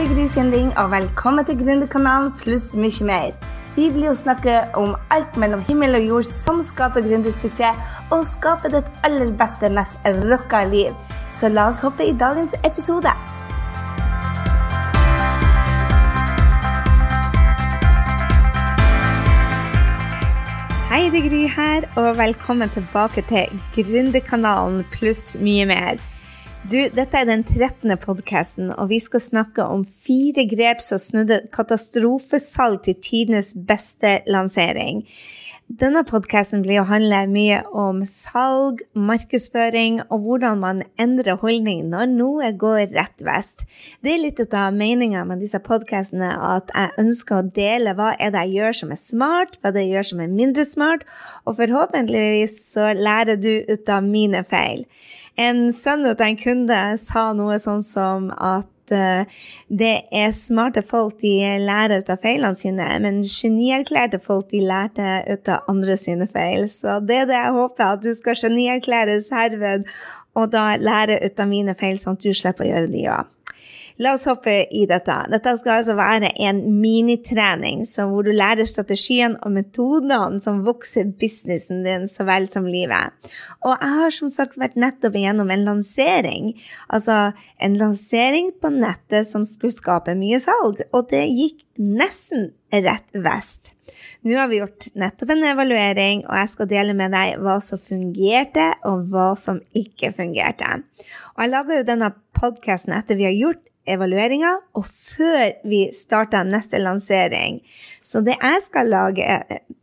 er Gry Sinding, og velkommen til Gründerkanalen pluss mye mer. Vi blir jo snakke om alt mellom himmel og jord som skaper gründersuksess, og skaper ditt aller beste, mest rocka liv. Så la oss hoppe i dagens episode. Hei, det er Gry her, og velkommen tilbake til Gründerkanalen pluss mye mer. Du, dette er den 13. podkasten, og vi skal snakke om fire grep som snudde katastrofesalg til tidenes beste lansering. Denne podkasten blir å handle mye om salg, markedsføring og hvordan man endrer holdning når noe går rett vest. Det er litt av meninga med disse podkastene at jeg ønsker å dele hva er det jeg gjør som er smart, hva det jeg gjør som er mindre smart, og forhåpentligvis så lærer du ut av mine feil. En sønn til en kunde sa noe sånn som at uh, det er smarte folk de lærer ut av feilene sine, men genierklærte folk de lærte ut av andre sine feil. Så det er det jeg håper, at du skal genierklæres herved, og da lære ut av mine feil, sånn at du slipper å gjøre de òg. La oss hoppe i dette. Dette skal altså være en minitrening hvor du lærer strategien og metodene som vokser businessen din så vel som livet. Og jeg har som sagt vært nettopp igjennom en lansering. Altså en lansering på nettet som skulle skape mye salg, og det gikk nesten rett vest. Nå har vi gjort nettopp en evaluering, og jeg skal dele med deg hva som fungerte, og hva som ikke fungerte. Og jeg laga jo denne podkasten etter vi har gjort evalueringa, og før vi starter neste lansering. Så det jeg skal lage,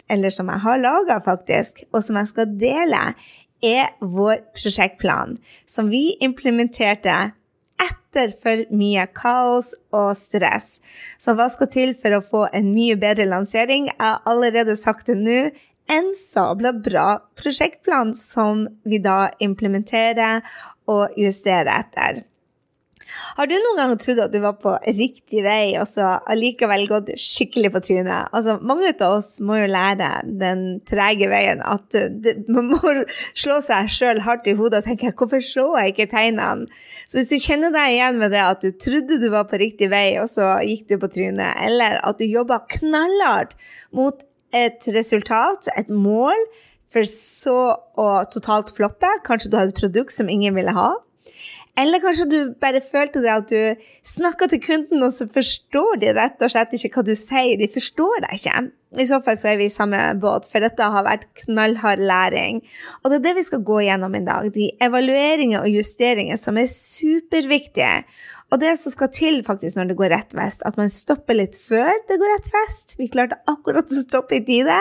eller som jeg har laga faktisk, og som jeg skal dele, er vår prosjektplan, som vi implementerte etter for mye kaos og stress. Så hva skal til for å få en mye bedre lansering? Jeg har allerede sagt det nå. En sabla bra prosjektplan som vi da implementerer og justerer etter. Har du noen gang trodd at du var på riktig vei, og så allikevel gått skikkelig på trynet? Altså, mange av oss må jo lære den trege veien at det, man må slå seg sjøl hardt i hodet og tenke 'hvorfor så jeg ikke tegnene'? Så hvis du kjenner deg igjen med det at du trodde du var på riktig vei, og så gikk du på trynet, eller at du jobba knallhardt mot et resultat, et mål, for så å totalt floppe, kanskje du hadde et produkt som ingen ville ha, eller kanskje du bare følte det at du snakker til kunden, og så forstår de rett og slett ikke hva du sier. De forstår deg ikke. I så fall så er vi i samme båt, for dette har vært knallhard læring. Og det er det vi skal gå gjennom i dag. De evalueringer og justeringer som er superviktige. Og det som skal til faktisk når det går rett vest, at man stopper litt før det går rett vest. Vi klarte akkurat å stoppe i tide.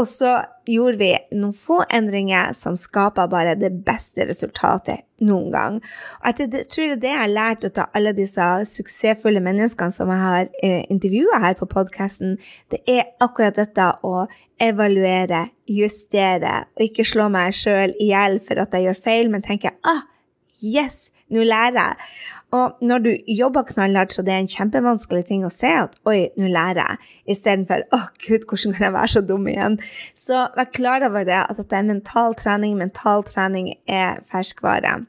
Og så gjorde vi noen få endringer som skaper bare det beste resultatet noen gang. Og jeg tror det er det jeg har lært av alle disse suksessfulle menneskene som jeg har eh, intervjua her på podkasten. Det er akkurat dette å evaluere, justere, og ikke slå meg sjøl i hjel for at jeg gjør feil, men tenke ah, yes, nå lærer jeg. Og når du jobber knallhardt, så det er en kjempevanskelig ting å se at oi, nå lærer jeg, istedenfor å oh, gud, hvordan kan jeg være så dum igjen? Så vær klar over det, at dette er mental trening. Mental trening er ferskvare.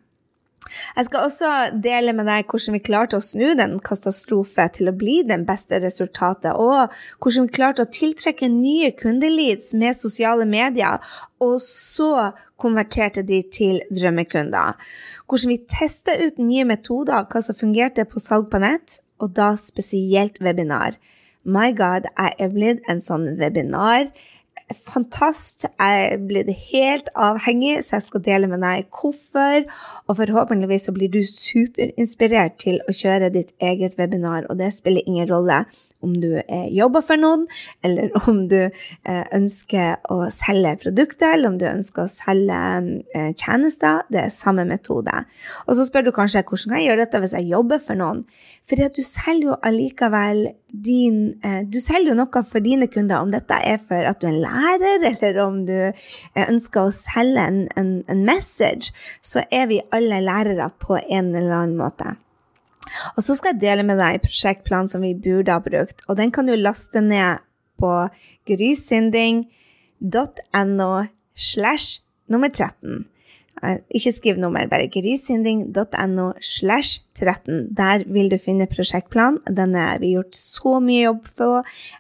Jeg skal også dele med deg hvordan vi klarte å snu den katastrofe til å bli den beste resultatet, og hvordan vi klarte å tiltrekke nye kundeleads med sosiale medier, og så konverterte de til drømmekunder hvordan vi testa ut nye metoder, hva som fungerte på salg på nett, og da spesielt webinar. My God, jeg er blitt en sånn webinar. Fantast. Jeg er blitt helt avhengig, så jeg skal dele med deg hvorfor. Og forhåpentligvis så blir du superinspirert til å kjøre ditt eget webinar, og det spiller ingen rolle om du jobber for noen, eller om du eh, ønsker å selge produkter, eller om du ønsker å selge eh, tjenester. Det er samme metode. Og så spør du kanskje hvordan kan jeg gjøre dette hvis jeg jobber for noen? Fordi at du selger jo allikevel din eh, Du selger jo noe for dine kunder, om dette er for at du er en lærer, eller om du ønsker å selge en, en, en message, så er vi alle lærere på en eller annen måte. Og så skal jeg dele med deg prosjektplanen som vi burde ha brukt, og den kan du laste ned på grysynding.no slash nummer 13. Eh, ikke skriv nummer, bare grysynding.no slash 13. Der vil du finne prosjektplanen. Den har vi gjort så mye jobb på.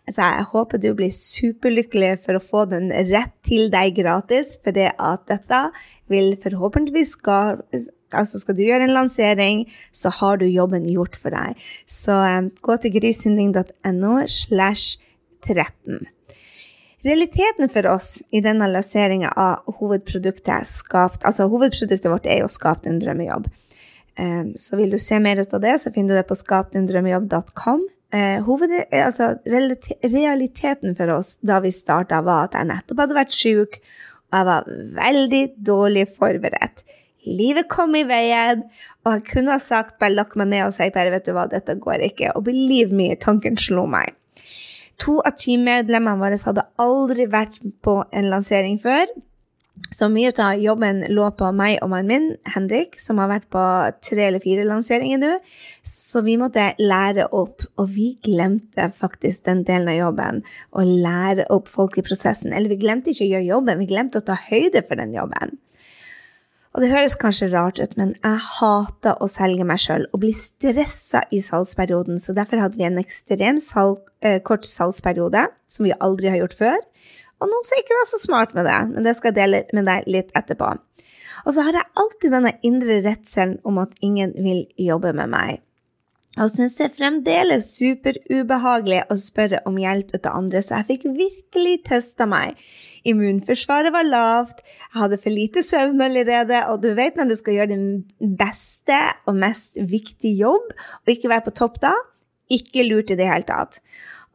Altså, jeg håper du blir superlykkelig for å få den rett til deg gratis, for det at dette vil forhåpentligvis Altså skal du gjøre en lansering, så har du jobben gjort for deg. Så um, gå til grysynding.no slash 13. Realiteten for oss i denne lanseringa av hovedproduktet skapt, altså Hovedproduktet vårt er jo skapt en drømmejobb. Um, så vil du se mer ut av det, så finner du det på skapdindrømmejobb.com. Uh, hoved, altså, realiteten for oss da vi starta, var at jeg nettopp hadde vært sjuk, og jeg var veldig dårlig forberedt. Livet kom i veien, og jeg kunne ha sagt bare lagt meg ned og si bare, vet du hva, dette går ikke. Og believe me, tanken slo meg. To av teammedlemmene våre hadde aldri vært på en lansering før. Så mye av jobben lå på meg og mannen min, Henrik, som har vært på tre eller fire lanseringer nå. Så vi måtte lære opp, og vi glemte faktisk den delen av jobben. Å lære opp folk i prosessen. Eller vi glemte ikke å gjøre jobben, vi glemte å ta høyde for den jobben. Og det høres kanskje rart ut, men jeg hater å selge meg sjøl og bli stressa i salgsperioden, så derfor hadde vi en ekstremt salg, eh, kort salgsperiode, som vi aldri har gjort før. Og noen som ikke var så smart med det, men det skal jeg dele med deg litt etterpå. Og så har jeg alltid denne indre redselen om at ingen vil jobbe med meg. Og syns det er fremdeles superubehagelig å spørre om hjelp av andre, så jeg fikk virkelig testa meg. Immunforsvaret var lavt, jeg hadde for lite søvn allerede, og du vet når du skal gjøre din beste og mest viktige jobb, og ikke være på topp da, ikke lurt i det hele tatt.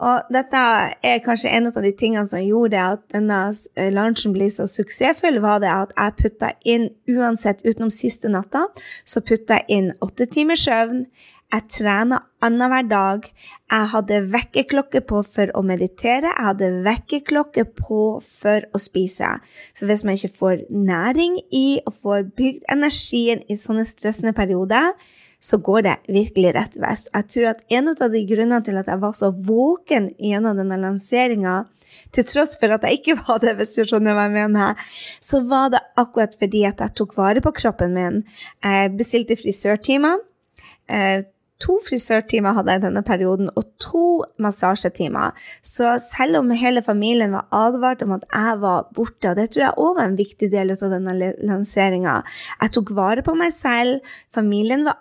Og dette er kanskje en av de tingene som gjorde at denne eh, lunsjen ble så suksessfull, var det at jeg putta inn, uansett utenom siste natta, så putta jeg inn åtte timers søvn, jeg trena annenhver dag. Jeg hadde vekkerklokke på for å meditere. Jeg hadde vekkerklokke på for å spise. For hvis man ikke får næring i og får bygd energien i sånne stressende perioder, så går det virkelig rett vest. Jeg tror at en av de grunnene til at jeg var så våken gjennom denne lanseringa, til tross for at jeg ikke var det, hvis du skjønner hva jeg mener, så var det akkurat fordi at jeg tok vare på kroppen min. Jeg bestilte frisørtimer. To frisørtimer hadde jeg denne perioden, og to massasjetimer. Så selv om hele familien var advart om at jeg var borte, og det tror jeg òg var en viktig del av denne lanseringa Jeg tok vare på meg selv. Familien var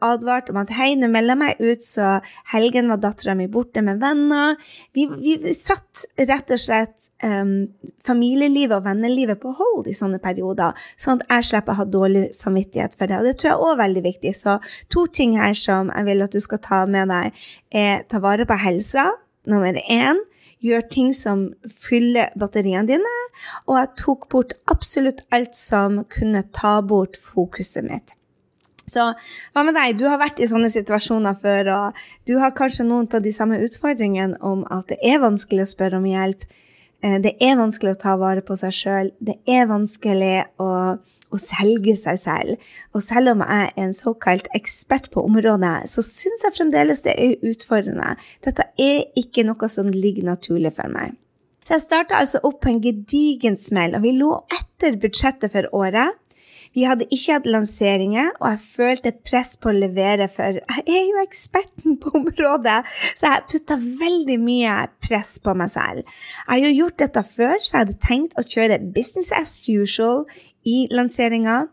advart om at hei, nå melder jeg meg ut, så helgen var dattera mi borte med venner. Vi, vi, satt rett og slett um, familielivet og vennelivet på hold i sånne perioder, sånn at jeg slipper å ha dårlig samvittighet for det. Og det tror jeg òg er veldig viktig. Så to ting her som jeg vil at du skal ta med deg, er ta vare på helsa. Nummer én. Gjør ting som fyller batteriene dine. Og jeg tok bort absolutt alt som kunne ta bort fokuset mitt. Så hva med deg? Du har vært i sånne situasjoner før, og du har kanskje noen av de samme utfordringene om at det er vanskelig å spørre om hjelp. Eh, det er vanskelig å ta vare på seg sjøl. Det er vanskelig å å selge seg selv. Og selv om jeg er en såkalt ekspert på området, så syns jeg fremdeles det er utfordrende. Dette er ikke noe som ligger naturlig for meg. Så jeg starta altså opp på en gedigen smell, og vi lå etter budsjettet for året. Vi hadde ikke hatt lanseringer, og jeg følte press på å levere, for jeg er jo eksperten på området, så jeg putta veldig mye press på meg selv. Jeg har jo gjort dette før, så jeg hadde tenkt å kjøre business as usual i lanseringa.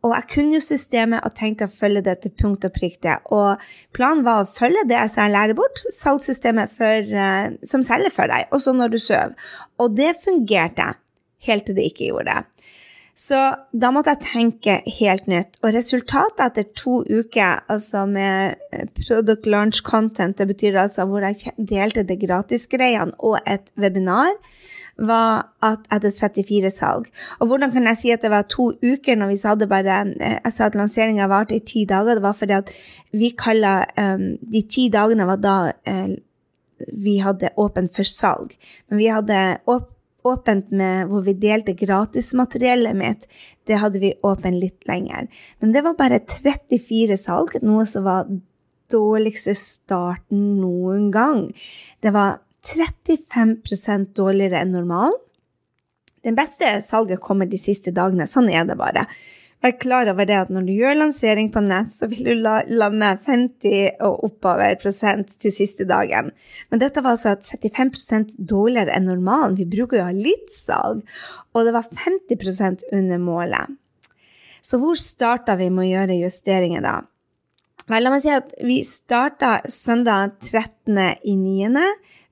Og jeg kunne jo systemet og tenkte å følge det til punkt og prikke. Og planen var å følge det jeg lærer bort, salgssystemet for, uh, som selger for deg, også når du sover. Og det fungerte, helt til det ikke gjorde det. Så da måtte jeg tenke helt nytt. Og resultatet etter to uker altså med eh, product launch content, det betyr altså hvor jeg delte det gratisgreiene og et webinar, var at hadde 34 salg. Og hvordan kan jeg si at det var to uker når vi hadde bare eh, Jeg sa at lanseringa varte i ti dager. Det var fordi at vi kaller um, De ti dagene var da uh, vi hadde åpent for salg. Men vi hadde åpent med hvor vi delte gratismateriellet mitt. Det hadde vi åpent litt lenger. Men det var bare 34 salg, noe som var dårligste starten noen gang. Det var 35% dårligere enn normalen. Den beste salget kommer de siste dagene. Sånn er det bare. Vær klar over det at når du gjør lansering på nett, så vil du lande 50 og oppover prosent til siste dagen. Men dette var altså 35% dårligere enn normalen. Vi bruker jo å ha litt salg. Og det var 50% under målet. Så hvor starta vi med å gjøre justeringer da? Vel, la meg si at vi starta søndag 13. i 9.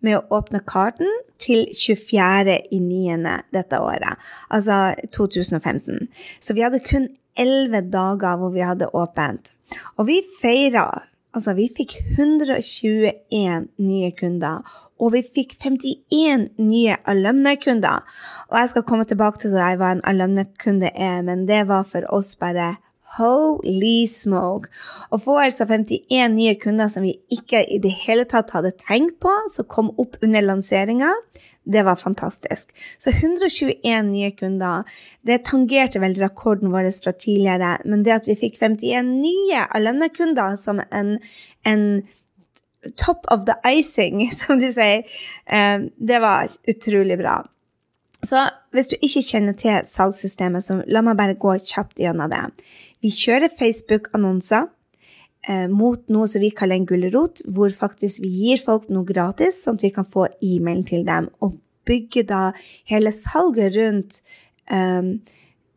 med å åpne karten til 24. i 9. dette året, altså 2015. Så vi hadde kun 11 dager hvor vi hadde åpent. Og vi feira Altså, vi fikk 121 nye kunder, og vi fikk 51 nye alumni-kunder. Og jeg skal komme tilbake til deg hva en alumni-kunde er, men det var for oss bare Holy smoke! Å få altså 51 nye kunder som vi ikke i det hele tatt hadde tenkt på, som kom opp under lanseringa, det var fantastisk. Så 121 nye kunder. Det tangerte vel rekorden vår fra tidligere, men det at vi fikk 51 nye alumnekunder som en, en top of the icing, som de sier, eh, det var utrolig bra. Så hvis du ikke kjenner til salgssystemet, så la meg bare gå kjapt gjennom det. Vi kjører Facebook-annonser eh, mot noe som vi kaller en gulrot, hvor faktisk vi gir folk noe gratis, sånn at vi kan få e-mail til dem, og bygge da hele salget rundt eh,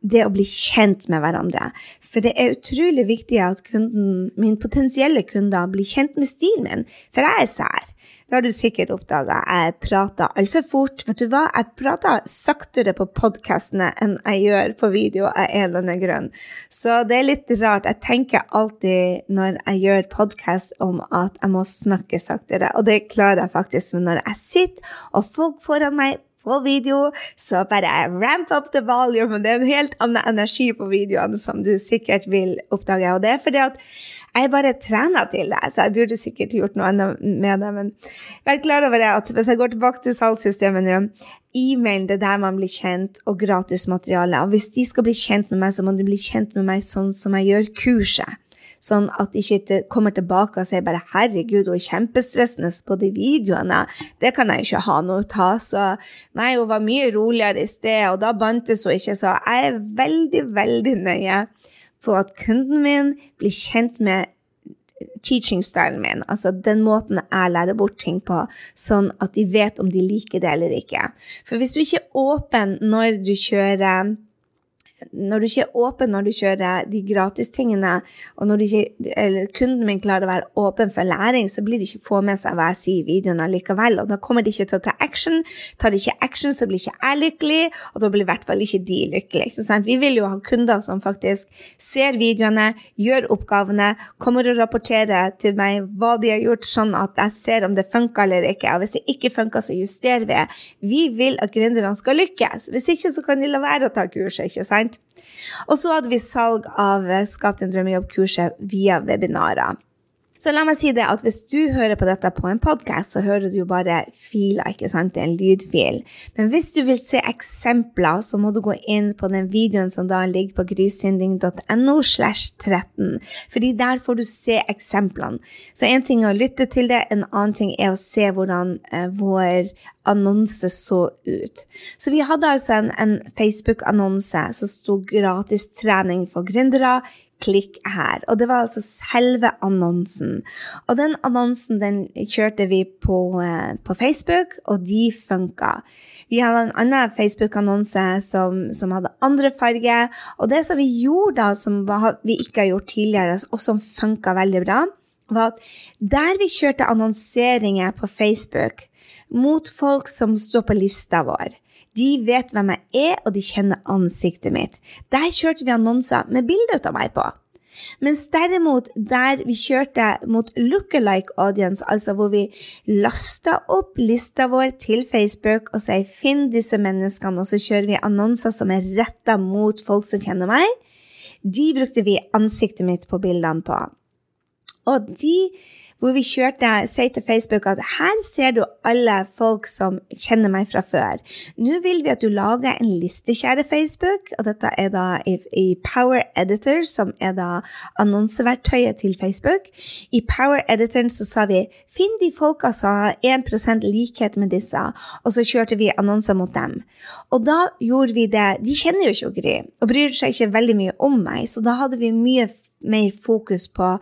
det å bli kjent med hverandre. For det er utrolig viktig at kunden, min potensielle kunder blir kjent med stilen min, for jeg er sær. Det har du sikkert oppdaga. Jeg prater altfor fort. Vet du hva? Jeg prater saktere på podkastene enn jeg gjør på video av en eller annen grunn. Så det er litt rart. Jeg tenker alltid når jeg gjør podkast om at jeg må snakke saktere, og det klarer jeg faktisk. Men når jeg sitter og folk foran meg på video, så bare ramp up the volume. Det er en helt annen energi på videoene som du sikkert vil oppdage. Og det er fordi at jeg bare trener til det, så jeg burde sikkert gjort noe annet med det. Men vær klar over det at hvis jeg går tilbake til salgssystemet nå, e-mail det er der man blir kjent, og gratis materiale. Og hvis de skal bli kjent med meg, så må de bli kjent med meg sånn som jeg gjør kurset. Sånn at de ikke kommer tilbake og sier bare 'herregud, hun er kjempestressende på de videoene'. Det kan jeg ikke ha noe av. Så nei, hun var mye roligere i sted, og da bantes hun ikke. Så jeg er veldig, veldig nøye for at kunden min blir kjent med teaching-stylen min, altså den måten jeg lærer bort ting på, sånn at de vet om de liker det eller ikke. For hvis du ikke er åpen når du kjører når du ikke er åpen når du kjører de gratistingene, og når ikke, kunden min klarer å være åpen for læring, så blir de ikke få med seg hva jeg sier i videoen likevel. Og da kommer de ikke til å ta action. Tar de ikke action, så blir ikke jeg lykkelig, og da blir i hvert fall ikke de lykkelige. Vi vil jo ha kunder som faktisk ser videoene, gjør oppgavene, kommer og rapporterer til meg hva de har gjort, sånn at jeg ser om det funker eller ikke. Og hvis det ikke funker, så justerer vi. Vi vil at gründerne skal lykkes. Hvis ikke, så kan de la være å ta kurset, ikke sant? Og så hadde vi salg av Skap din drømmejobb-kurset via webinarer. Så la meg si det at hvis du hører på dette på en podkast, så hører du jo bare filer, ikke sant? En lydfil. Men hvis du vil se eksempler, så må du gå inn på den videoen som da ligger på grysynding.no slash 13. Fordi der får du se eksemplene. Så én ting er å lytte til det, en annen ting er å se hvordan eh, vår annonse så ut. Så vi hadde altså en, en Facebook-annonse som sto gratis trening for gründere klikk her. Og det var altså selve annonsen. Og den annonsen den kjørte vi på, eh, på Facebook, og de funka. Vi hadde en annen Facebook-annonse som, som, hadde andre farger. Og det som vi gjorde da, som vi ikke har gjort tidligere, og som funka veldig bra, var at der vi kjørte annonseringer på Facebook mot folk som står på lista vår de vet hvem jeg er, og de kjenner ansiktet mitt. Der kjørte vi annonser med bilde av meg på. Mens derimot der vi kjørte mot lookalike audience, altså hvor vi lasta opp lista vår til Facebook og sier 'finn disse menneskene', og så kjører vi annonser som er retta mot folk som kjenner meg, de brukte vi ansiktet mitt på bildene på. Og de hvor vi kjørte sier til Facebook at her ser du alle folk som kjenner meg fra før. Nå vil vi at du lager en liste, kjære Facebook, og dette er da i, i Power Editor, som er da annonseverktøyet til Facebook. I Power Editoren så sa vi finn de folka som har 1% likhet med disse, og så kjørte vi annonser mot dem. Og da gjorde vi det De kjenner jo ikke Gry, og bryr seg ikke veldig mye om meg, så da hadde vi mye mer fokus på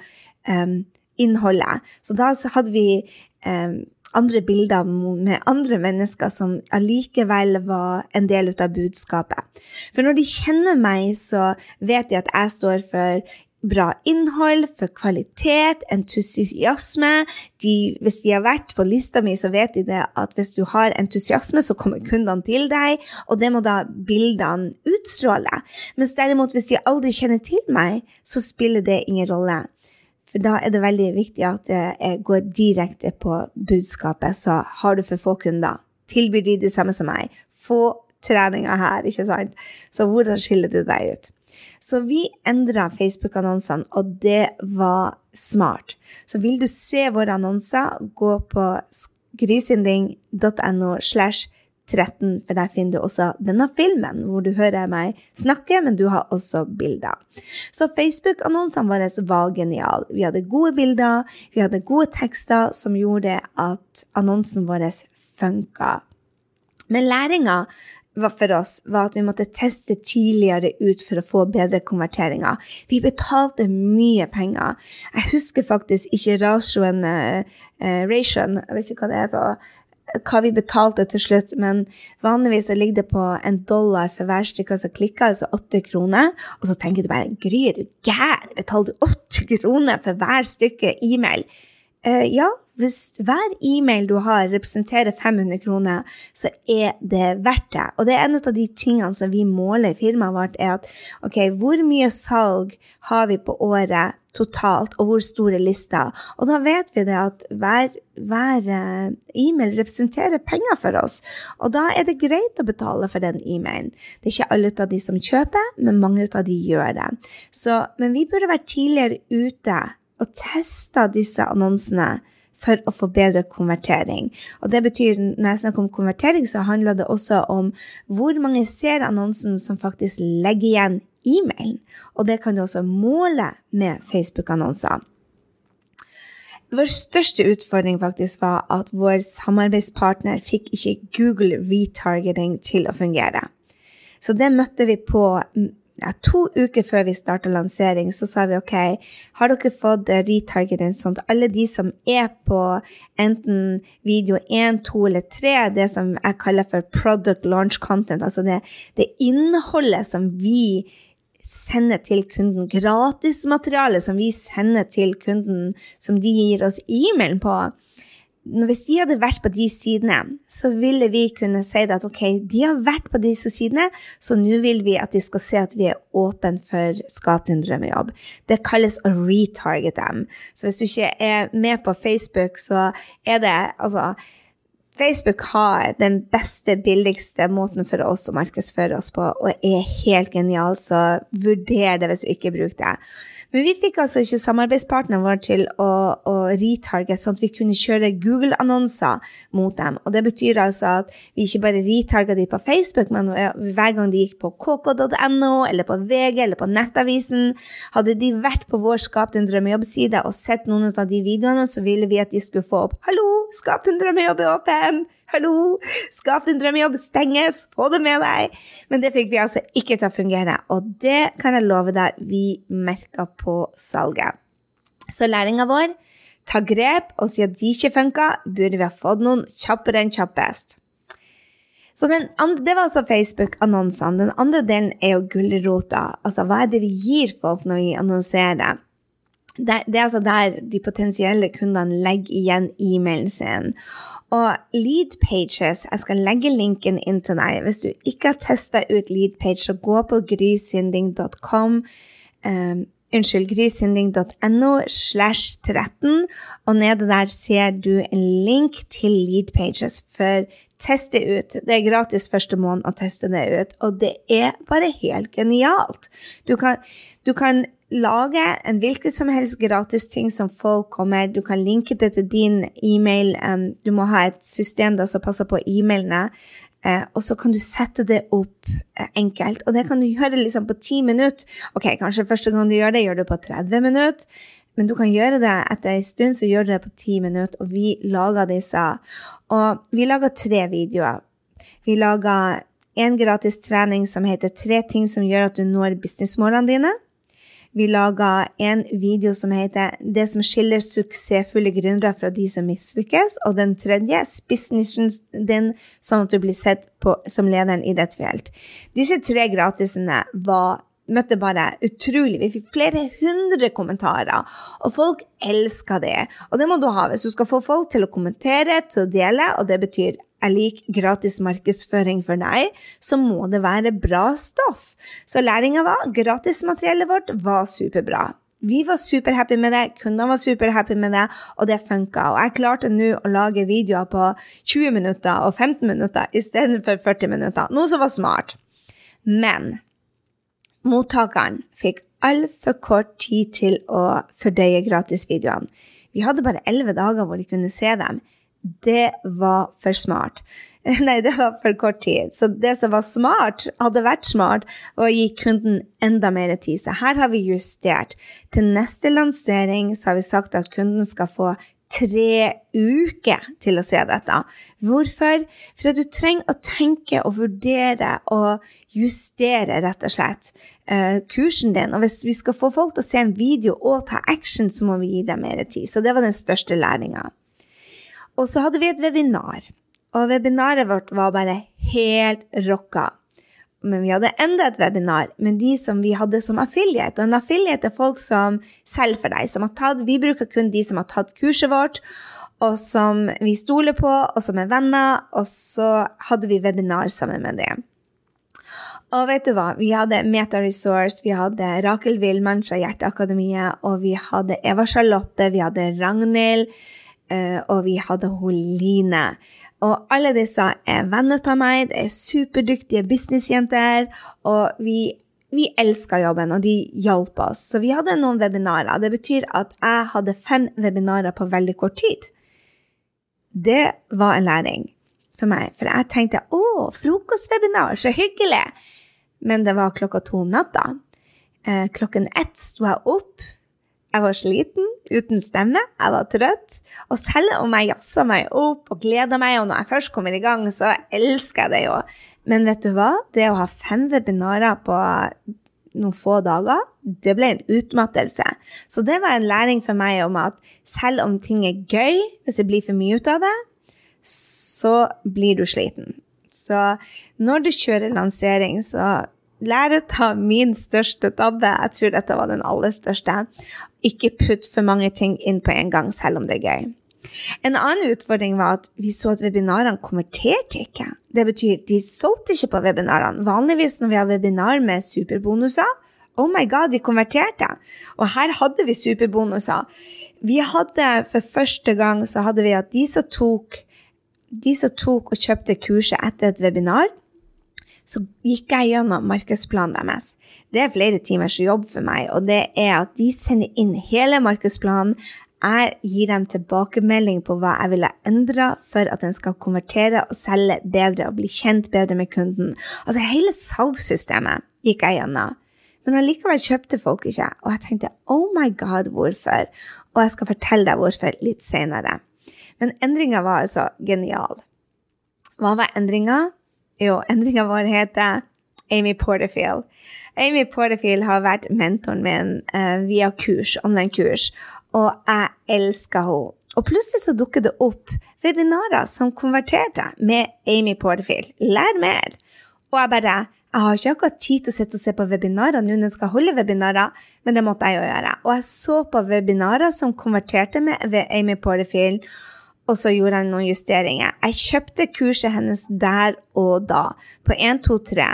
um, innholdet. Så da hadde vi eh, andre bilder med andre mennesker som allikevel var en del av budskapet. For når de kjenner meg, så vet de at jeg står for bra innhold, for kvalitet, entusiasme. De, hvis de har vært på lista mi, så vet de det at hvis du har entusiasme, så kommer kundene til deg, og det må da bildene utstråle. Mens derimot, hvis de aldri kjenner til meg, så spiller det ingen rolle. For da er det veldig viktig at jeg går direkte på budskapet. Så har du for få kunder, tilbyr de det samme som meg. Få treninger her, ikke sant? Så hvordan skiller du deg ut? Så vi endra Facebook-annonsene, og det var smart. Så vil du se våre annonser, gå på grisinding.no slash 13, for der finner du også denne filmen hvor du hører meg snakke, men du har også bilder. Så Facebook-annonsene våre var geniale. Vi hadde gode bilder, vi hadde gode tekster som gjorde at annonsen vår funka. Men læringa for oss, var at vi måtte teste tidligere ut for å få bedre konverteringer. Vi betalte mye penger. Jeg husker faktisk ikke ratioen, uh, ration, jeg vet ikke hva det er på, hva vi betalte til slutt, men vanligvis så ligger det på en dollar for hver stykke som klikker, altså åtte kroner. Og så tenker du bare Gry, er du gæren? Betalte du åtte kroner for hver stykke e-mail? Uh, ja, hvis hver e-mail du har, representerer 500 kroner, så er det verdt det. Og det er en av de tingene som vi måler i firmaet vårt, er at ok, hvor mye salg har vi på året totalt, og hvor store lister? Og da vet vi det at hver, hver eh, e-mail representerer penger for oss. Og da er det greit å betale for den e-mailen. Det er ikke alle av de som kjøper, men mange av de gjør det. Så, men vi burde vært tidligere ute og testa disse annonsene for å få bedre konvertering. Og det betyr, når jeg snakker om konvertering, så handler det også om hvor mange ser annonsen som faktisk legger igjen e-mailen. Og det kan du også måle med Facebook-annonser. Vår største utfordring faktisk var at vår samarbeidspartner fikk ikke Google retargeting til å fungere. Så det møtte vi på ja, to uker før vi starta lansering, så sa vi OK, har dere fått retargeting sånn at alle de som er på enten video 1, 2 eller 3, det som jeg kaller for product launch content, altså det, det innholdet som vi sender til kunden, gratismateriale som vi sender til kunden, som de gir oss e-mailen på, hvis de hadde vært på de sidene, så ville vi kunne si at ok, de har vært på disse sidene, så nå vil vi at de skal se at vi er åpne for Skap din drømmejobb. Det kalles å retarget dem. Så hvis du ikke er med på Facebook, så er det altså Facebook har den beste, billigste måten for oss å markedsføre oss på, og er helt genial, så vurder det hvis du ikke bruker det. Men vi fikk altså ikke samarbeidspartneren vår til å, å retarget, sånn at vi kunne kjøre Google-annonser mot dem. Og det betyr altså at vi ikke bare retarga de på Facebook, men hver gang de gikk på kk.no eller på VG eller på Nettavisen, hadde de vært på vår Skap din drømmejobb-side og sett noen av de videoene, så ville vi at de skulle få opp 'Hallo, Skap din drømmejobb er åpen!' Hallo! Skap din drømmejobb stenges! Få det med deg! Men det fikk vi altså ikke til å fungere, og det kan jeg love deg, vi merka på salget. Så læringa vår ta grep, og siden de ikke funka, burde vi ha fått noen kjappere enn kjappest. Så andre, Det var altså Facebook-annonsene. Den andre delen er jo gulrota. Altså, hva er det vi gir folk når vi annonserer? Det, det er altså der de potensielle kundene legger igjen e-mailen sin. Og Leadpages, jeg skal legge linken inn til deg. Hvis du ikke har testa ut Leadpage, så gå på grysynding.com. Um, ehm, unnskyld, grysynding.no slash 13, og nede der ser du en link til Leadpages for teste ut. Det er gratis første måned å teste det ut, og det er bare helt genialt. Du kan, du kan lage en hvilken som helst gratis ting som folk kommer. Du kan linke det til din e-mail. Um, du må ha et system da, som passer på e-mailene. Uh, og så kan du sette det opp uh, enkelt. Og det kan du gjøre liksom på ti minutter. Ok, Kanskje første gang du gjør det, gjør du på 30 minutter. Men du kan gjøre det etter en stund, så gjør du det på ti minutter. Og vi lager disse. Og vi lager tre videoer. Vi lager en gratis trening som heter 'Tre ting som gjør at du når businessmålene dine'. Vi laga en video som heter 'Det som skiller suksessfulle gründere fra de som mislykkes'. Og den tredje 'Spiss din sånn at du blir sett på som lederen i ditt felt'. Disse tre gratisene var møtte bare utrolig Vi fikk flere hundre kommentarer, og folk elska det. Og det må du ha hvis du skal få folk til å kommentere, til å dele, og det betyr er lik gratis markedsføring for deg, så må det være bra stoff. Så læringa var gratismateriellet vårt var superbra. Vi var superhappy med det, kundene var superhappy med det, og det funka. Og jeg klarte nå å lage videoer på 20 minutter og 15 minutter istedenfor 40 minutter, noe som var smart. Men mottakeren fikk altfor kort tid til å fordøye gratisvideoene. Vi hadde bare 11 dager hvor de kunne se dem det var for smart. Nei, det var for kort tid. Så det som var smart, hadde vært smart, og gi kunden enda mer tid. Så her har vi justert. Til neste lansering så har vi sagt at kunden skal få tre uker til å se dette. Hvorfor? For at du trenger å tenke og vurdere og justere, rett og slett, uh, kursen din. Og hvis vi skal få folk til å se en video og ta action, så må vi gi dem mer tid. Så det var den største læringa. Og så hadde vi et webinar. Og webinaret vårt var bare helt rocka. Men vi hadde enda et webinar med de som vi hadde som affiliate. Og en affiliate er folk som selger for deg. Som har tatt, vi bruker kun de som har tatt kurset vårt, og som vi stoler på, og som er venner. Og så hadde vi webinar sammen med dem. Og vet du hva? Vi hadde Meta Resource, vi hadde Rakel Wilman fra Hjerteakademiet, og vi hadde Eva Charlotte, vi hadde Ragnhild. Eh, og vi hadde Holine. Line. Og alle disse er venner av meg, det er superdyktige businessjenter, og vi, vi elska jobben, og de hjalp oss. Så vi hadde noen webinarer. Det betyr at jeg hadde fem webinarer på veldig kort tid. Det var en læring for meg, for jeg tenkte å, frokostwebinar, så hyggelig! Men det var klokka to om natta. Eh, klokken ett sto jeg opp jeg var sliten, uten stemme, jeg var trøtt. Og selv om jeg jazza meg opp og gleda meg, og når jeg først kommer i gang, så elsker jeg det jo. Men vet du hva? Det å ha fem webinarer på noen få dager, det ble en utmattelse. Så det var en læring for meg om at selv om ting er gøy, hvis det blir for mye ut av det, så blir du sliten. Så når du kjører lansering, så lær å ta min største tabbe. Jeg tror dette var den aller største. Ikke putt for mange ting inn på en gang, selv om det er gøy. En annen utfordring var at vi så at webinarene konverterte ikke. Det betyr de solgte ikke på webinarene. Vanligvis når vi har webinar med superbonuser, oh my god, de konverterte. Og her hadde vi superbonuser. Vi hadde for første gang så hadde vi at de som tok, de som tok og kjøpte kurset etter et webinar, så gikk jeg gjennom markedsplanen deres. Det er flere timers jobb for meg, og det er at de sender inn hele markedsplanen. Jeg gir dem tilbakemelding på hva jeg ville endre for at den skal konvertere og selge bedre og bli kjent bedre med kunden. Altså hele salgssystemet gikk jeg gjennom. Men allikevel kjøpte folk ikke, og jeg tenkte oh my god, hvorfor? Og jeg skal fortelle deg hvorfor litt senere. Men endringa var altså genial. Hva var endringa? Jo, endringa vår heter Amy Porterfield. Amy Porterfield har vært mentoren min uh, via kurs, online-kurs, og jeg elsker henne. Og plutselig så dukker det opp webinarer som konverterte med Amy Porterfield. Lær mer! Og jeg bare jeg har ikke akkurat tid til å sitte og se på webinarer nå når jeg skal holde webinarer, men det måtte jeg jo gjøre. Og jeg så på webinarer som konverterte med Amy Porterfield, og så gjorde jeg noen justeringer. Jeg kjøpte kurset hennes der og da, på 1, 2, 3.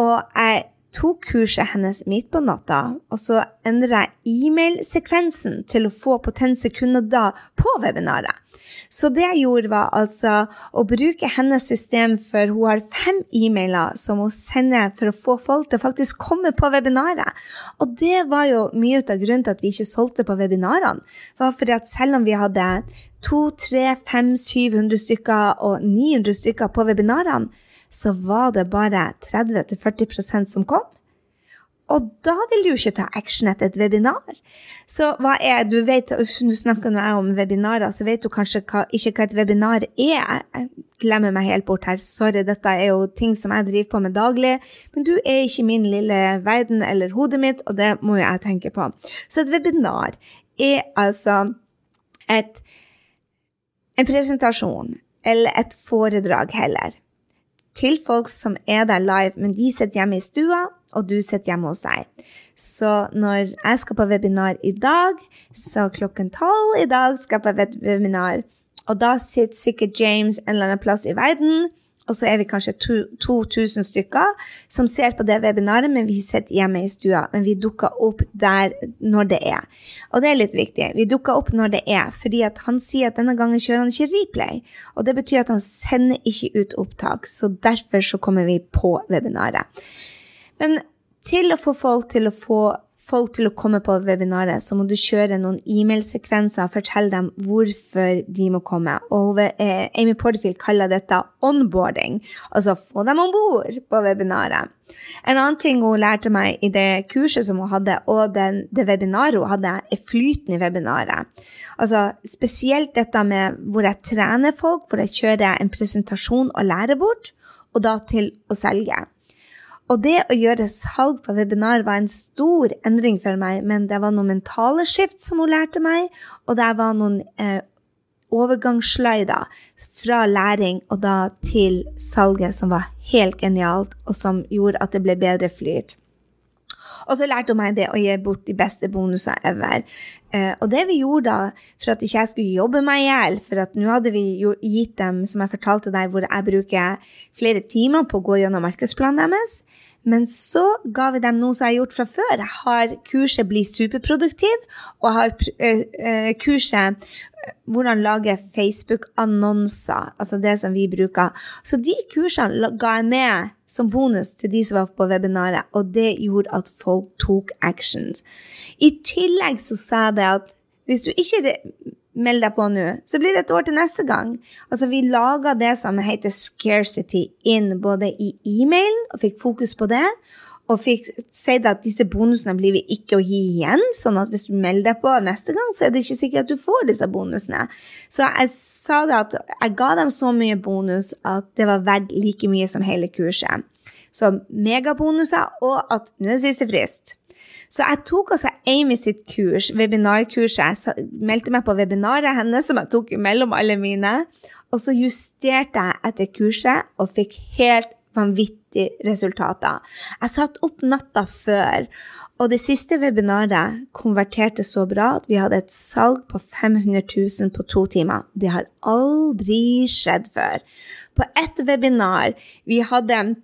Og jeg tok kurset hennes midt på natta, og så endra jeg e-mailsekvensen til å få potense kunder da på webinaret. Så det jeg gjorde, var altså å bruke hennes system, for hun har fem e-mailer som hun sender for å få folk til å faktisk komme på webinaret. Og det var jo mye av grunnen til at vi ikke solgte på webinarene. var fordi at selv om vi hadde 200, 300, 500, 700 stykker og 900 stykker på webinarene, så var det bare 30-40% som kom. Og da vil du jo ikke ta action etter et webinar. Så hva er Du vet, Nå snakker jeg om webinarer, så vet du kanskje hva, ikke hva et webinar er. Jeg glemmer meg helt bort her. Sorry, dette er jo ting som jeg driver på med daglig. Men du er ikke min lille verden eller hodet mitt, og det må jeg tenke på. Så et webinar er altså et, en presentasjon eller et foredrag heller til folk som er der live, men de sitter hjemme i stua, og du sitter hjemme hos deg. Så når jeg skal på webinar i dag, så klokken tolv i dag skal jeg på webinar, og da sitter sikkert James en eller annen plass i verden og så er vi kanskje 2000 stykker som ser på det webinaret, men vi sitter hjemme i stua. Men vi dukker opp der når det er. Og det er litt viktig. Vi dukker opp når det er, fordi han sier at denne gangen kjører han ikke replay. Og det betyr at han sender ikke ut opptak, så derfor så kommer vi på webinaret. Men til å få folk til å få folk til å komme på webinaret, så må du kjøre noen e-mailsekvenser og fortelle dem hvorfor de må komme. Og eh, Amy Porterfield kaller dette onboarding, altså få dem om bord på webinaret. En annen ting hun lærte meg i det kurset som hun hadde, og den, det webinaret hun hadde, er flyten i webinaret. Altså spesielt dette med hvor jeg trener folk, hvor jeg kjører en presentasjon og lærer bort, og da til å selge. Og det å gjøre salg på webinar var en stor endring for meg, men det var noen mentale skift som hun lærte meg, og det var noen eh, overgangssløyder fra læring og da til salget som var helt genialt, og som gjorde at det ble bedre flyt. Og så lærte hun meg det å gi bort de beste bonusene ever. Eh, og det vi gjorde da, for at ikke jeg skulle jobbe meg i hjel, for at nå hadde vi gitt dem, som jeg fortalte deg, hvor jeg bruker flere timer på å gå gjennom markedsplanen deres, men så ga vi dem noe som jeg har gjort fra før. Jeg har kurset Bli superproduktiv, og jeg har kurset hvordan lage Facebook-annonser, altså det som vi bruker. Så de kursene ga jeg med som bonus til de som var på webinaret, og det gjorde at folk tok actions. I tillegg så sa jeg det at hvis du ikke meld deg på nå, så blir det et år til neste gang. Altså, vi laga det som heter scarcity inn både i e-mailen, og fikk fokus på det. Og fikk sagt at disse bonusene blir vi ikke å gi igjen, sånn at hvis du melder deg på neste gang, så er det ikke sikkert at du får disse bonusene. Så jeg sa det at jeg ga dem så mye bonus at det var verdt like mye som hele kurset. Så megabonuser, og at nå er det siste frist. Så jeg tok altså Amy sitt kurs, webinarkurset. Jeg meldte meg på webinaret hennes, som jeg tok mellom alle mine. Og så justerte jeg etter kurset og fikk helt vanvittige resultater. Jeg satt opp natta før, og det siste webinaret konverterte så bra at vi hadde et salg på 500 000 på to timer. Det har aldri skjedd før. På ett webinar vi hadde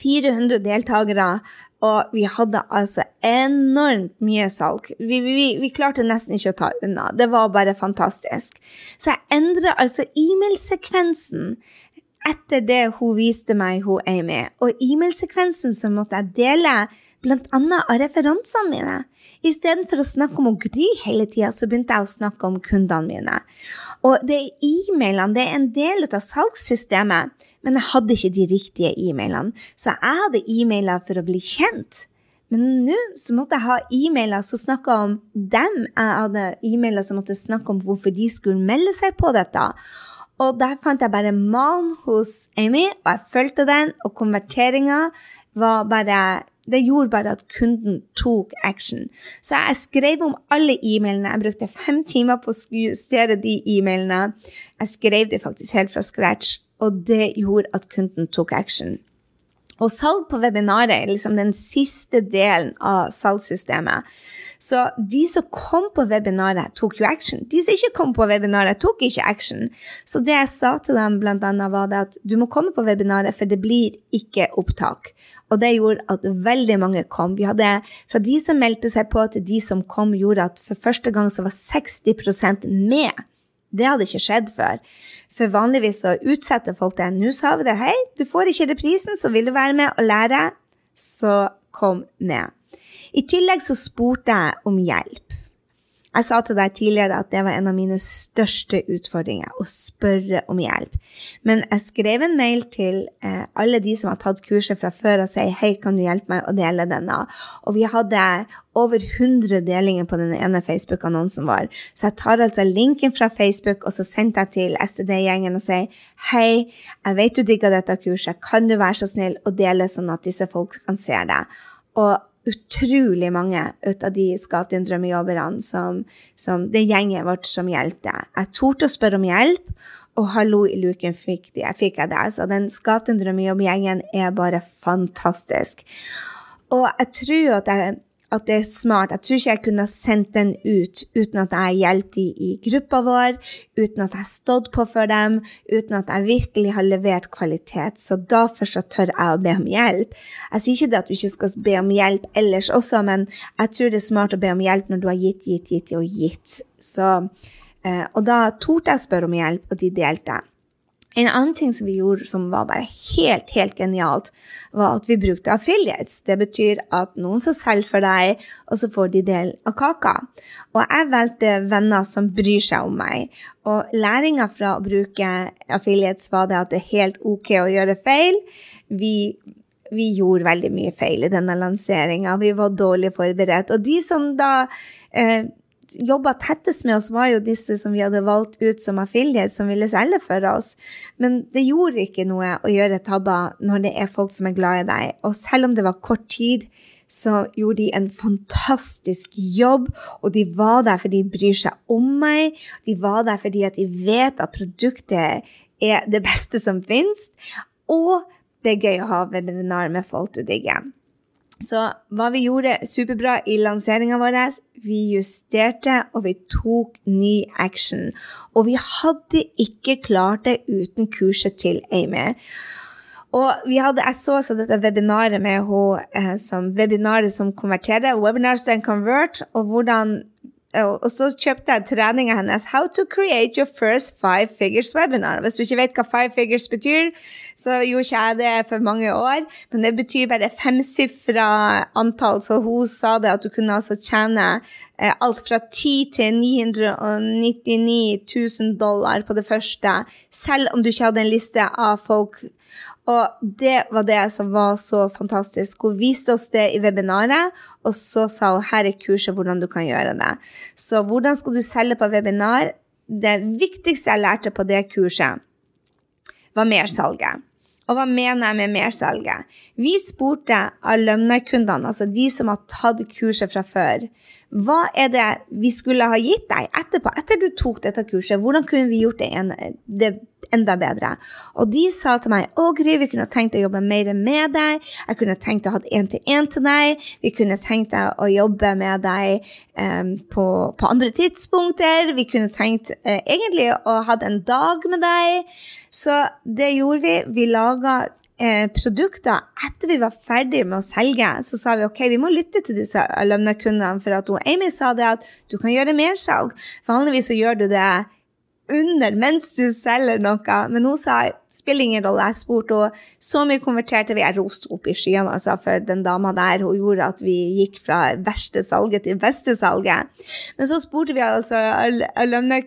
400 deltakere, og vi hadde altså enormt mye salg. Vi, vi, vi, klarte nesten ikke å ta unna. Det var bare fantastisk. Så jeg endra altså e-mailsekvensen etter det hun viste meg, hun Amy. Og e-mailsekvensen så måtte jeg dele bl.a. av referansene mine. Istedenfor å snakke om å Gry hele tida, så begynte jeg å snakke om kundene mine. Og det er e-mailene, det er en del av salgssystemet men jeg hadde ikke de riktige e-mailene. Så jeg hadde e-mailer for å bli kjent. Men nå så måtte jeg ha e-mailer som snakka om dem. Jeg hadde e-mailer som måtte snakke om hvorfor de skulle melde seg på dette. Og der fant jeg bare malen hos Amy, og jeg fulgte den, og konverteringa var bare det gjorde bare at kunden tok action. Så jeg skrev om alle e-mailene. Jeg brukte fem timer på å justere de e-mailene. Jeg skrev det faktisk helt fra scratch og det gjorde at kunden tok action. Og salg på webinaret er liksom den siste delen av salgssystemet. Så de som kom på webinaret, tok jo action. De som ikke kom på webinaret, tok ikke action. Så det jeg sa til dem, blant annet, var det at du må komme på webinaret, for det blir ikke opptak. Og det gjorde at veldig mange kom. Vi hadde, Fra de som meldte seg på, til de som kom, gjorde at for første gang så var 60% med. Det hadde ikke skjedd før. For vanligvis så utsetter folk det. Nå sa vi det. Hei, du får ikke reprisen, så vil du være med og lære, så kom med. I tillegg så spurte jeg om hjelp. Jeg sa til deg tidligere at det var en av mine største utfordringer, å spørre om hjelp. Men jeg skrev en mail til eh, alle de som har tatt kurset fra før, og sier hei, kan du hjelpe meg å dele denne? Og vi hadde over 100 delinger på den ene Facebook-annonsen vår. Så jeg tar altså linken fra Facebook, og så sendte jeg til STD-gjengen og sier hei, jeg vet du digger dette kurset, kan du være så snill å dele sånn at disse folk kan se det? Og utrolig mange ut av de Skap din drømmejobberne som, som det gjengen vårt som hjelpte. Jeg torde å spørre om hjelp, og hallo i luken fikk, de, fikk jeg det. Så den Skap din drømmejobb-gjengen er bare fantastisk. Og jeg tror at jeg at det er smart. Jeg tror ikke jeg kunne sendt den ut uten at jeg har hjulpet dem i gruppa vår, uten at jeg har stått på for dem, uten at jeg virkelig har levert kvalitet. Så da først tør jeg å be om hjelp. Jeg sier ikke det at du ikke skal be om hjelp ellers også, men jeg tror det er smart å be om hjelp når du har gitt, gitt, gitt og gitt. Så, eh, og da torde jeg å spørre om hjelp, og de delte. En annen ting som vi gjorde som var bare helt, helt genialt, var at vi brukte affiliates. Det betyr at noen som selger for deg, og så får de del av kaka. Og jeg valgte venner som bryr seg om meg. Og læringa fra å bruke affiliates var det at det er helt ok å gjøre feil. Vi, vi gjorde veldig mye feil i denne lanseringa. Vi var dårlig forberedt. Og de som da eh, jobba tettest med oss, var jo disse som vi hadde valgt ut som affiliate, som ville selge for oss. Men det gjorde ikke noe å gjøre tabber når det er folk som er glad i deg. Og selv om det var kort tid, så gjorde de en fantastisk jobb, og de var der fordi de bryr seg om meg. De var der fordi de vet at produktet er det beste som finnes. Og det er gøy å ha webinar med folk du digger. Så hva vi gjorde superbra i lanseringa vår, vi justerte og vi tok ny action. Og vi hadde ikke klart det uten kurset til Amy. Og vi hadde, jeg så også dette webinaret med henne eh, som webinaret som konverterer, Webinars and Convert, og hvordan og så kjøpte jeg treninga hennes How to create your first five figures webinar. Hvis du ikke vet hva five figures betyr, så gjorde ikke jeg det for mange år. Men det betyr bare femsifra antall, så hun sa det at du kunne altså tjene eh, alt fra 10 til 999 000 dollar på det første, selv om du ikke hadde en liste av folk og det var det som var så fantastisk. Hun viste oss det i webinaret, og så sa hun her er kurset hvordan du kan gjøre det. Så hvordan skal du selge på webinar? Det viktigste jeg lærte på det kurset, var mersalget. Og hva mener jeg med mersalget? Vi spurte alumni-kundene, altså de som har tatt kurset fra før, hva er det vi skulle ha gitt deg etterpå, etter du tok dette kurset? Hvordan kunne vi gjort det, en, det enda bedre? Og de sa til meg å Gry, vi kunne tenkt å jobbe mer med deg. Jeg kunne tenkt å ha én-til-én til deg. Vi kunne tenkt å jobbe med deg um, på, på, andre tidspunkter. Vi kunne tenkt uh, egentlig å ha en dag med deg. Så det gjorde vi. Vi laga eh, produkter etter vi var ferdig med å selge, så sa vi ok, vi må lytte til disse lønnekundene. For at Amy sa det at du kan gjøre mersalg. Vanligvis så gjør du det under mens du selger noe. Men hun sa spiller ingen rolle. Jeg spurte henne så mye konverterte vi. Jeg roste opp i skyene altså, for den dama der. Hun gjorde at vi gikk fra verste salget til beste salget. Men så spurte vi altså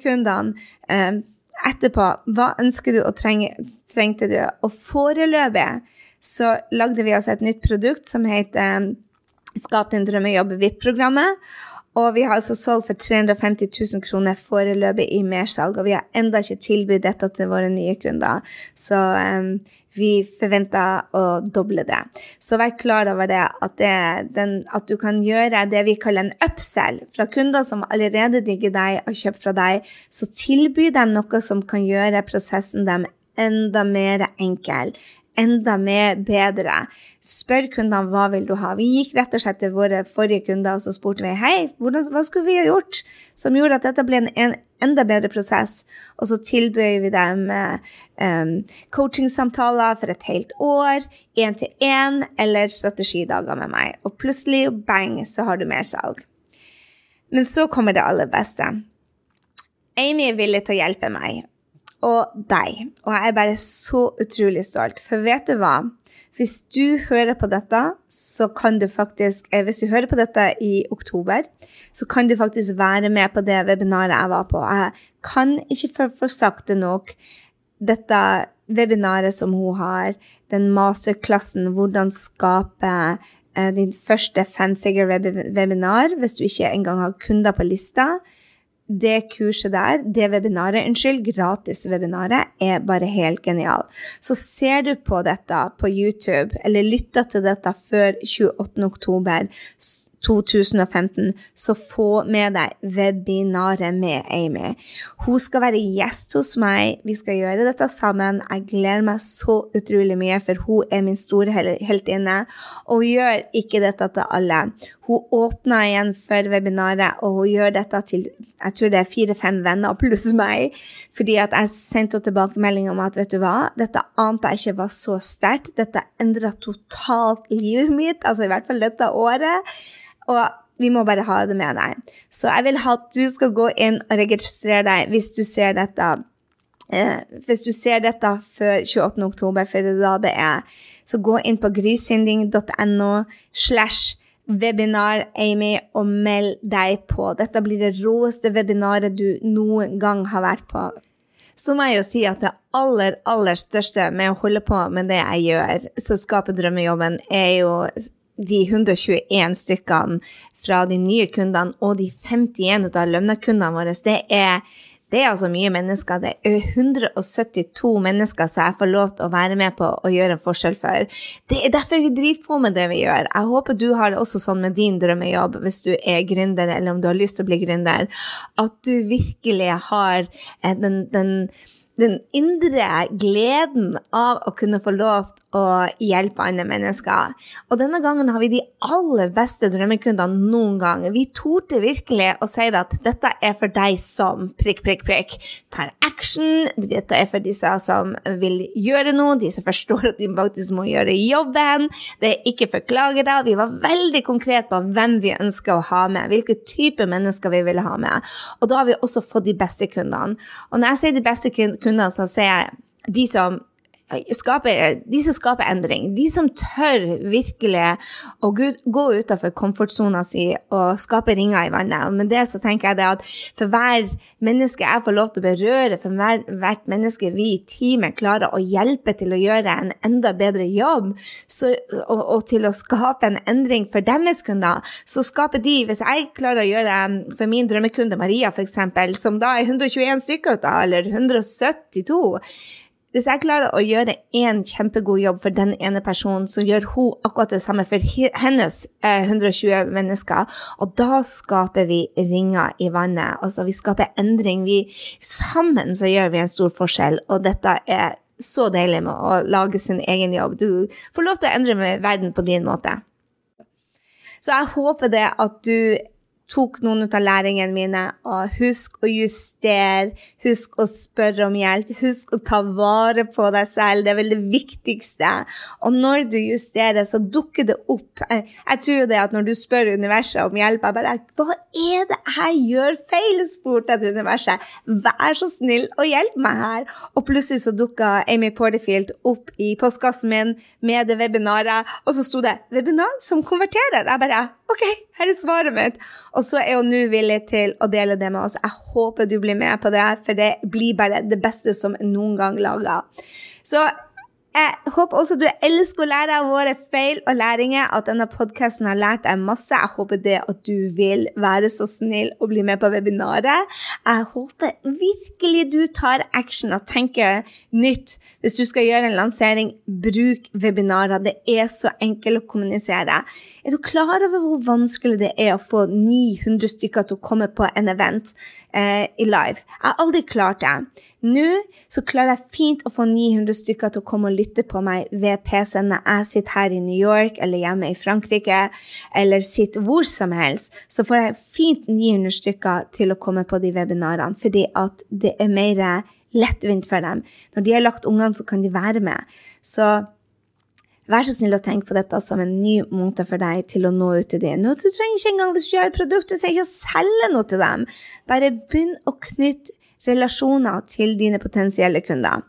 kundene, eh, etterpå hva ønsker du og treng, trengte du. Og foreløpig så lagde vi oss et nytt produkt som heter um, Skap din drømmejobb VIP-programmet. Og vi har altså solgt for 350 000 kroner foreløpig i mersalg, og vi har enda ikke tilbudt dette til våre nye kunder. Så um, vi forventer å doble det. Så vær klar over det at, det, den, at, du kan gjøre det vi kaller en upsell. Fra kunder som allerede digger deg og kjøper fra deg, så tilby dem noe som kan gjøre prosessen dem enda mer enkel enda mer bedre. Spør kundene hva vil du ha. Vi gikk rett og slett til våre forrige kunder og så spurte vi, hei, hvordan, hva skulle vi ha gjort som gjorde at dette ble en, en enda bedre prosess. Og så tilbød vi dem um, coachingsamtaler for et helt år, én-til-én, eller strategidager med meg. Og plutselig, bang, så har du mer salg. Men så kommer det aller beste. Amy er villig til å hjelpe meg og deg. Og jeg er bare så utrolig stolt. For vet du hva? Hvis du hører på dette, så kan du faktisk eh, Hvis du hører på dette i oktober, så kan du faktisk være med på det webinaret jeg var på. Jeg kan ikke få sagt det nok. Dette webinaret som hun har, den masterklassen 'Hvordan skape eh, din første femfigure-webinar' hvis du ikke engang har kunder på lista det kurset der, det webinaret, unnskyld, gratis-webinaret, er bare helt genial. Så ser du på dette på YouTube, eller lytter til dette før 28. oktober, 2015, så få med deg webinaret med Amy. Hun skal være gjest hos meg. Vi skal gjøre dette sammen. Jeg gleder meg så utrolig mye, for hun er min store heltinne. Og gjør ikke dette til alle. Hun åpner igjen for webinaret, og hun gjør dette til jeg tror det er fire-fem venner pluss meg. Fordi at jeg sendte tilbakemelding om at vet du hva, dette ante jeg ikke var så sterkt. Dette endra totalt livet mitt, altså i hvert fall dette året. Og vi må bare ha det med deg. Så jeg vil at du skal gå inn og registrere deg hvis du ser dette. Eh, hvis du ser dette før 28. oktober, for det er da det er. Så gå inn på grysynding.no slash webinar, Amy, og meld deg på. Dette blir det råeste webinaret du noen gang har vært på. Så må jeg jo si at det aller, aller største med å holde på med det jeg gjør, så skaper drømmejobben, er jo de 121 stykkene fra de nye kundene og de 51 av lønnekundene våre, det er, det er altså mye mennesker. Det er 172 mennesker som jeg får lov til å være med på og gjøre en forskjell for. Det er derfor vi driver på med det vi gjør. Jeg håper du har det også sånn med din drømmejobb hvis du er gründer, eller om du har lyst til å bli gründer, at du virkelig har eh, den, den den indre gleden av å kunne få lov til å hjelpe andre mennesker. Og denne gangen har vi de aller beste drømmekundene noen gang. Vi torde virkelig å si at dette er for deg som prikk, prikk, prikk tar action. Dette er for disse som vil gjøre noe, de som forstår at de faktisk må gjøre jobben. Det er ikke forklagere. Vi var veldig konkrete på hvem vi ønsker å ha med, hvilke typer mennesker vi ville ha med. Og da har vi også fått de beste kundene. Og når jeg sier de beste kundene, kunder, som ser de som Skaper, de som skaper endring, de som tør virkelig å gå utenfor komfortsona si og skape ringer i vannet. Og med det så tenker jeg det at for hver menneske jeg får lov til å berøre, for hver, hvert menneske vi i teamet klarer å hjelpe til å gjøre en enda bedre jobb, så, og, og, til å skape en endring for deres kunder, så skaper de Hvis jeg klarer å gjøre for min drømmekunde Maria, f.eks., som da er 121 stykker, eller 172 hvis jeg klarer å gjøre én kjempegod jobb for den ene personen, så gjør hun akkurat det samme for hennes eh, 120 mennesker. Og da skaper vi ringer i vannet. Altså vi skaper endring. Vi, sammen så gjør vi en stor forskjell, og dette er så deilig med å lage sin egen jobb. Du får lov til å endre verden på din måte. Så jeg håper det at du tok noen av læringene mine. Og husk å justere, husk å spørre om hjelp, husk å ta vare på deg selv. Det er vel det viktigste. Og når du justerer, så dukker det opp. Jeg tror jo det at når du spør universet om hjelp, jeg bare Hva er det jeg gjør feil? spurte jeg til universet. Vær så snill og hjelp meg her. Og plutselig så dukka Amy Porterfield opp i postkassen min med det webinaret, og så sto det 'webinar som konverterer'. Jeg bare OK, her er svaret mitt. Og så er hun nå villig til å dele det med oss. Jeg håper du blir med på det, for det blir bare det beste som noen gang laga. Så jeg håper også du elsker å lære av våre feil og læringer, at denne podkasten har lært deg masse. Jeg håper det at du vil være så snill og bli med på webinaret. Jeg håper virkelig du tar action og tenker nytt. Hvis du skal gjøre en lansering, bruk webinarer. Det er så enkelt å kommunisere. Er du klar over hvor vanskelig det er å få 900 stykker til å komme på en event eh, i live? Jeg har aldri klart det. Nå så klarer jeg fint å få 900 stykker til å komme og lytte lytter på meg ved PC-en når jeg sitter her i New York eller hjemme i Frankrike, eller sitter hvor som helst, så får jeg fint 900 stykker til å komme på de webinarene, fordi at det er mer lettvint for dem. Når de har lagt ungene, så kan de være med. Så Vær så snill å tenke på dette som en ny måte for deg til å nå ut til dem. Du trenger ikke engang hvis du gjør produkt, du trenger ikke å selge noe til dem. Bare begynn å knytte relasjoner til dine potensielle kunder.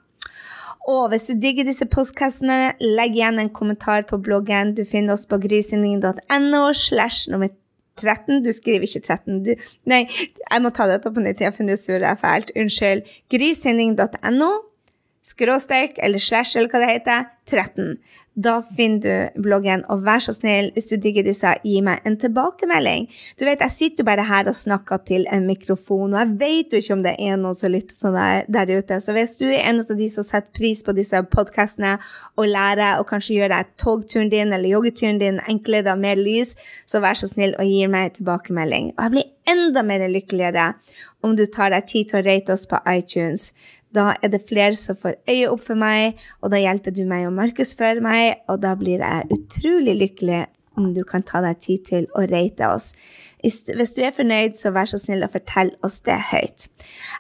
Og hvis du digger disse postkastene, legg igjen en kommentar på bloggen. Du finner oss på grysynding.no slash nummer 13. Du skriver ikke 13. Du, nei, jeg må ta dette på nytt igjen, for nå surrer jeg fælt. Unnskyld. Grysynding.no skråstrek eller slash eller hva det heter, 13. Da finner du bloggen, og vær så snill, hvis du digger disse, gi meg en tilbakemelding. Du vet, jeg sitter jo bare her og snakker til en mikrofon, og jeg vet jo ikke om det er noen som lytter til deg der ute. Så hvis du er en av de som setter pris på disse podkastene og lærer og kanskje gjør deg togturen din eller joggeturen din enklere og mer lys, så vær så snill og gi meg en tilbakemelding. Og jeg blir enda mer lykkeligere om du tar deg tid til å rate oss på iTunes. Da er det flere som får øye opp for meg, og da hjelper du meg å markedsføre meg, og da blir jeg utrolig lykkelig om du kan ta deg tid til å rate oss. Hvis du er fornøyd, så vær så snill å fortelle oss det høyt.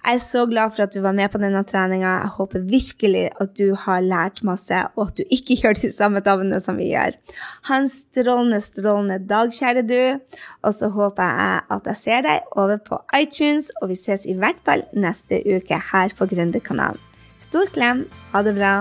Jeg er så glad for at du var med på denne treninga. Jeg håper virkelig at du har lært masse, og at du ikke gjør de samme tabbene som vi gjør. Ha en strålende, strålende dag, kjære du. Og så håper jeg at jeg ser deg over på iTunes, og vi ses i hvert fall neste uke her på Gründerkanalen. Stor klem. Ha det bra.